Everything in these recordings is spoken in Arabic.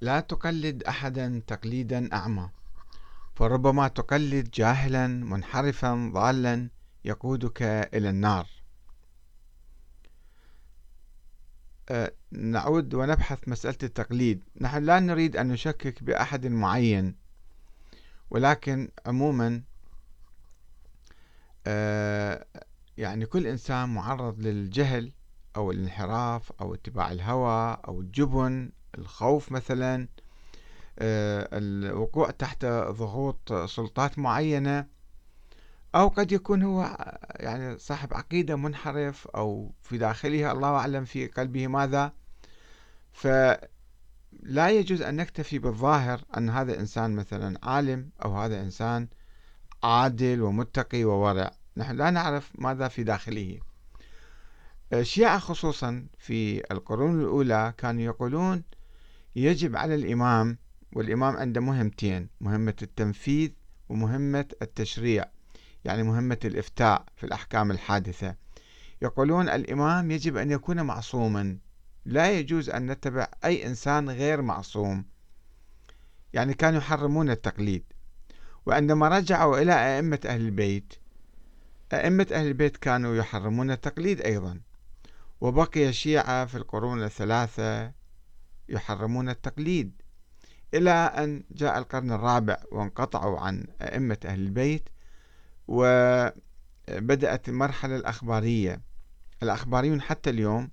لا تقلد أحدا تقليدا أعمى فربما تقلد جاهلا منحرفا ضالا يقودك إلى النار. أه، نعود ونبحث مسألة التقليد. نحن لا نريد أن نشكك بأحد معين ولكن عموما أه، يعني كل إنسان معرض للجهل أو الانحراف أو اتباع الهوى أو الجبن الخوف مثلا آه، الوقوع تحت ضغوط سلطات معينة أو قد يكون هو يعني صاحب عقيدة منحرف أو في داخله الله أعلم في قلبه ماذا. فلا يجوز أن نكتفي بالظاهر أن هذا إنسان مثلا عالم أو هذا إنسان عادل ومتقي وورع. نحن لا نعرف ماذا في داخله. الشيعة خصوصا في القرون الأولى كانوا يقولون يجب على الإمام والإمام عنده مهمتين مهمة التنفيذ ومهمة التشريع يعني مهمة الإفتاء في الأحكام الحادثة. يقولون الإمام يجب أن يكون معصوما. لا يجوز أن نتبع أي إنسان غير معصوم. يعني كانوا يحرمون التقليد. وعندما رجعوا إلى أئمة أهل البيت أئمة أهل البيت كانوا يحرمون التقليد أيضا. وبقي الشيعة في القرون الثلاثة يحرمون التقليد إلى أن جاء القرن الرابع وانقطعوا عن أئمة أهل البيت وبدأت المرحلة الأخبارية. الأخباريون حتى اليوم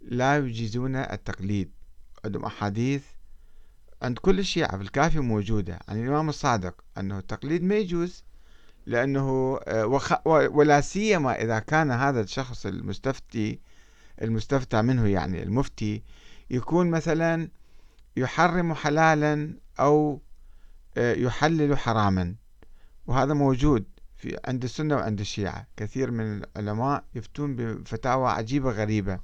لا يجيزون التقليد. عندهم أحاديث عند كل الشيعة في الكافي موجودة. عن الإمام الصادق أنه التقليد ما يجوز لأنه ولا سيما إذا كان هذا الشخص المستفتي المستفتى منه يعني المفتي يكون مثلا يحرم حلالا أو آه، يحلل حراما. وهذا موجود في عند السنة وعند الشيعة. كثير من العلماء يفتون بفتاوى عجيبة غريبة.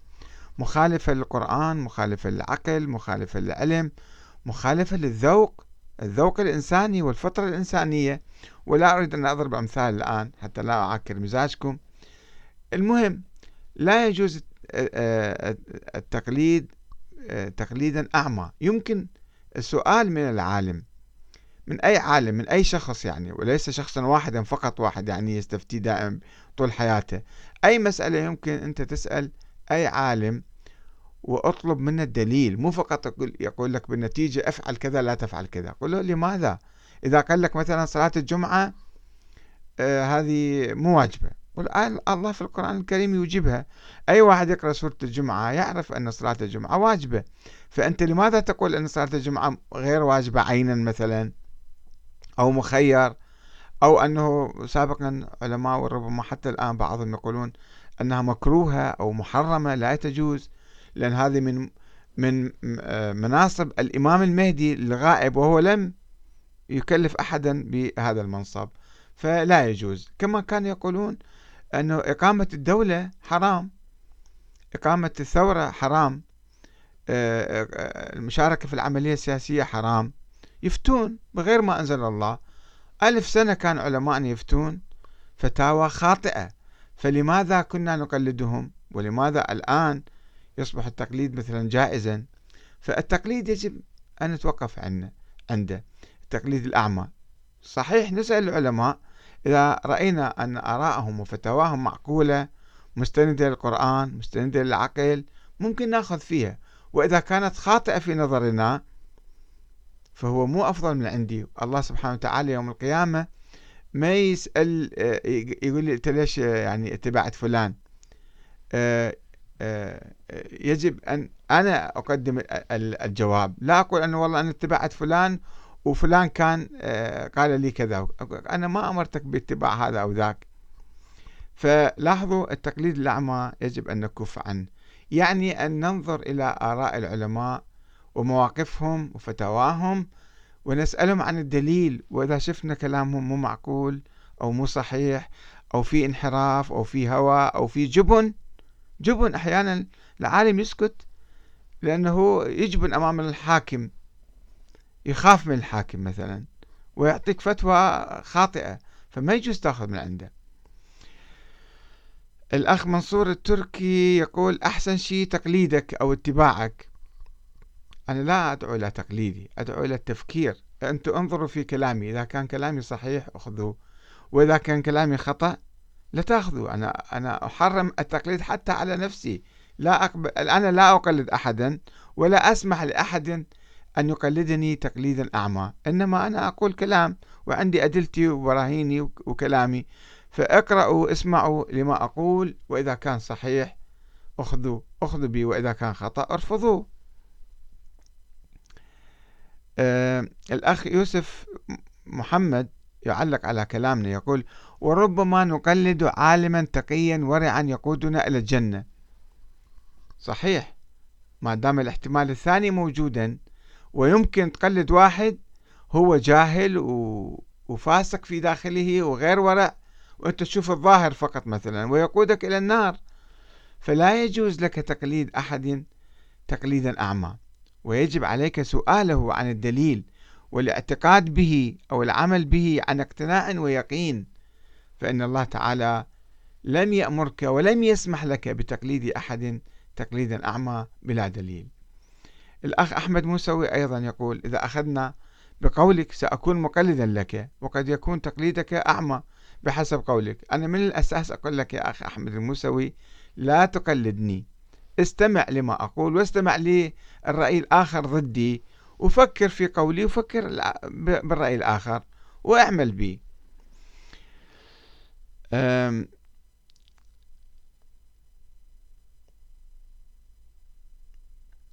مخالفة للقرآن مخالفة للعقل مخالفة للعلم مخالفة للذوق الذوق الإنساني والفطرة الإنسانية. ولا أريد أن أضرب أمثال الآن حتى لا أعكر مزاجكم. المهم لا يجوز التقليد تقليدا أعمى. يمكن السؤال من العالم من أي عالم من أي شخص يعني وليس شخصا واحدا فقط واحد يعني يستفتي دائم طول حياته. أي مسألة يمكن أنت تسأل أي عالم وأطلب منه الدليل. مو فقط يقول, لك بالنتيجة أفعل كذا لا تفعل كذا. قل له لماذا؟ إذا قال لك مثلا صلاة الجمعة آه هذه مو واجبة. قل الله في القرآن الكريم يوجبها. أي واحد يقرأ سورة الجمعة يعرف أن صلاة الجمعة واجبة. فأنت لماذا تقول أن صلاة الجمعة غير واجبة عينا مثلا؟ أو مخير؟ أو أنه سابقا علماء وربما حتى الآن بعضهم يقولون أنها مكروهة أو محرمة لا تجوز لأن هذه من من مناصب الإمام المهدي الغائب وهو لم يكلف أحدا بهذا المنصب. فلا يجوز. كما كانوا يقولون أنه إقامة الدولة حرام. إقامة الثورة حرام. آه، آه، المشاركة في العملية السياسية حرام. يفتون بغير ما أنزل الله. ألف سنة كان علماء يفتون. فتاوى خاطئة. فلماذا كنا نقلدهم؟ ولماذا الآن يصبح التقليد مثلا جائزا؟ فالتقليد يجب أن نتوقف عنه عنده. التقليد الأعمى. صحيح نسأل العلماء إذا رأينا أن آراءهم وفتواهم معقولة مستندة للقرآن مستندة للعقل ممكن نأخذ فيها. وإذا كانت خاطئة في نظرنا فهو مو أفضل من عندي. الله سبحانه وتعالى يوم القيامة ما يسأل يقول لي أنت ليش يعني اتبعت فلان؟ يجب أن أنا أقدم الجواب. لا أقول أنه والله أنا اتبعت فلان وفلان كان آه، قال لي كذا أنا ما أمرتك باتباع هذا أو ذاك. فلاحظوا التقليد الأعمى يجب أن نكف عنه. يعني أن ننظر إلى آراء العلماء ومواقفهم وفتواهم ونسألهم عن الدليل وإذا شفنا كلامهم مو معقول أو مو صحيح أو في انحراف أو في هوى أو في جبن جبن أحيانا العالم يسكت لأنه يجبن أمام الحاكم. يخاف من الحاكم مثلا ويعطيك فتوى خاطئة فما يجوز تأخذ من عنده. الأخ منصور التركي يقول أحسن شيء تقليدك أو اتباعك. أنا لا أدعو إلى تقليدي أدعو إلى التفكير. أنتم انظروا في كلامي إذا كان كلامي صحيح أخذوه وإذا كان كلامي خطأ لا تأخذوا أنا أنا أحرم التقليد حتى على نفسي. لا أقبل أنا لا أقلد أحدا ولا أسمح لأحد أن يقلدني تقليدا أعمى. إنما أنا أقول كلام وعندي أدلتي وبراهيني وكلامي. فاقرأوا اسمعوا لما أقول وإذا كان صحيح أخذوا أخذوا بي وإذا كان خطأ أرفضوه. آه الأخ يوسف محمد يعلق على كلامنا يقول وربما نقلد عالما تقيا ورعا يقودنا إلى الجنة. صحيح. ما دام الاحتمال الثاني موجودا ويمكن تقلد واحد هو جاهل وفاسق في داخله وغير ورع وأنت تشوف الظاهر فقط مثلا ويقودك إلى النار. فلا يجوز لك تقليد أحد تقليدا أعمى. ويجب عليك سؤاله عن الدليل والاعتقاد به أو العمل به عن اقتناع ويقين. فإن الله تعالى لم يأمرك ولم يسمح لك بتقليد أحد تقليدا أعمى بلا دليل. الأخ أحمد موسوي أيضا يقول إذا أخذنا بقولك سأكون مقلدا لك وقد يكون تقليدك أعمى بحسب قولك. أنا من الأساس أقول لك يا أخ أحمد الموسوي لا تقلدني. استمع لما أقول واستمع للرأي الآخر ضدي وفكر في قولي وفكر بالرأي الآخر واعمل به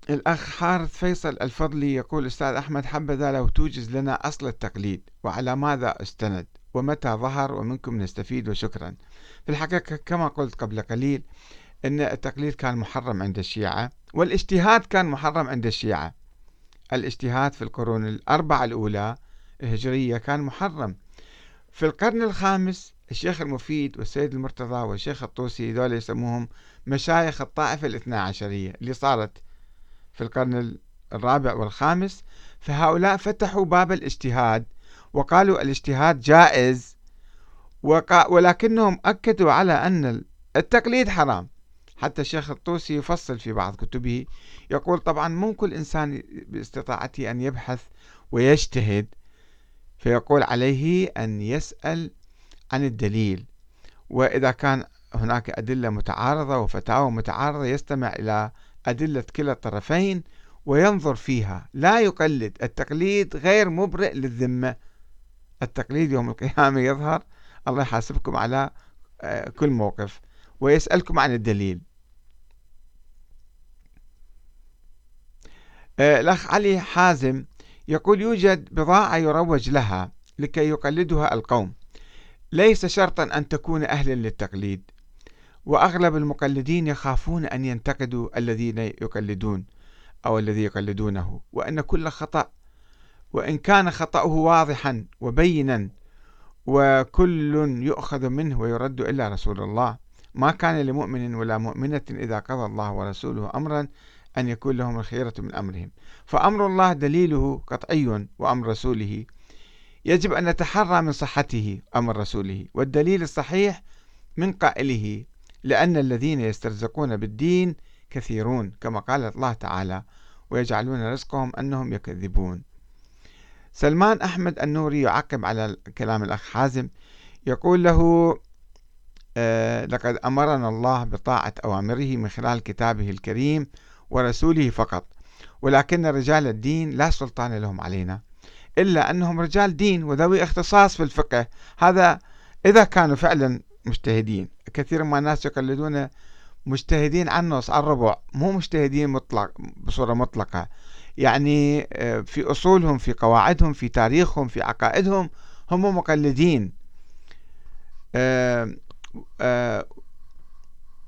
الأخ حارث فيصل الفضلي يقول أستاذ أحمد حبذا لو توجز لنا أصل التقليد وعلى ماذا استند ومتى ظهر ومنكم نستفيد وشكرا؟ في الحقيقة كما قلت قبل قليل أن التقليد كان محرم عند الشيعة والاجتهاد كان محرم عند الشيعة. الاجتهاد في القرون الأربعة الأولى الهجرية كان محرم. في القرن الخامس الشيخ المفيد والسيد المرتضى والشيخ الطوسي دول يسموهم مشايخ الطائفة الاثنى عشرية اللي صارت في القرن الرابع والخامس فهؤلاء فتحوا باب الاجتهاد وقالوا الاجتهاد جائز ولكنهم أكدوا على أن التقليد حرام. حتى الشيخ الطوسي يفصل في بعض كتبه يقول طبعا مو كل إنسان باستطاعته أن يبحث ويجتهد فيقول عليه أن يسأل عن الدليل. وإذا كان هناك أدلة متعارضة وفتاوى متعارضة يستمع إلى أدلة كلا الطرفين وينظر فيها. لا يقلد. التقليد غير مبرئ للذمة. التقليد يوم القيامة يظهر. الله يحاسبكم على آه، كل موقف. ويسألكم عن الدليل. آه، الأخ علي حازم يقول يوجد بضاعة يروج لها لكي يقلدها القوم. ليس شرطا أن تكون أهلا للتقليد. وأغلب المقلدين يخافون أن ينتقدوا الذين يقلدون أو الذي يقلدونه وأن كل خطأ وإن كان خطأه واضحا وبينا وكل يؤخذ منه ويرد إلا رسول الله. ما كان لمؤمن ولا مؤمنة إذا قضى الله ورسوله أمرا أن يكون لهم الخيرة من أمرهم. فأمر الله دليله قطعي وأمر رسوله. يجب أن نتحرى من صحته أمر رسوله والدليل الصحيح من قائله. لأن الذين يسترزقون بالدين كثيرون كما قال الله تعالى ويجعلون رزقهم أنهم يكذبون سلمان أحمد النوري يعقب على كلام الأخ حازم يقول له آه لقد أمرنا الله بطاعة أوامره من خلال كتابه الكريم ورسوله فقط ولكن رجال الدين لا سلطان لهم علينا إلا أنهم رجال دين وذوي اختصاص في الفقه. هذا إذا كانوا فعلا مجتهدين. كثير من الناس يقلدون مجتهدين عن النص عن الربع مو مجتهدين مطلق بصورة مطلقة. يعني آه، في أصولهم في قواعدهم في تاريخهم في عقائدهم هم مقلدين. آه، آه،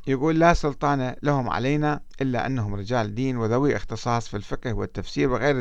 يقول لا سلطان لهم علينا إلا أنهم رجال دين وذوي اختصاص في الفقه والتفسير وغير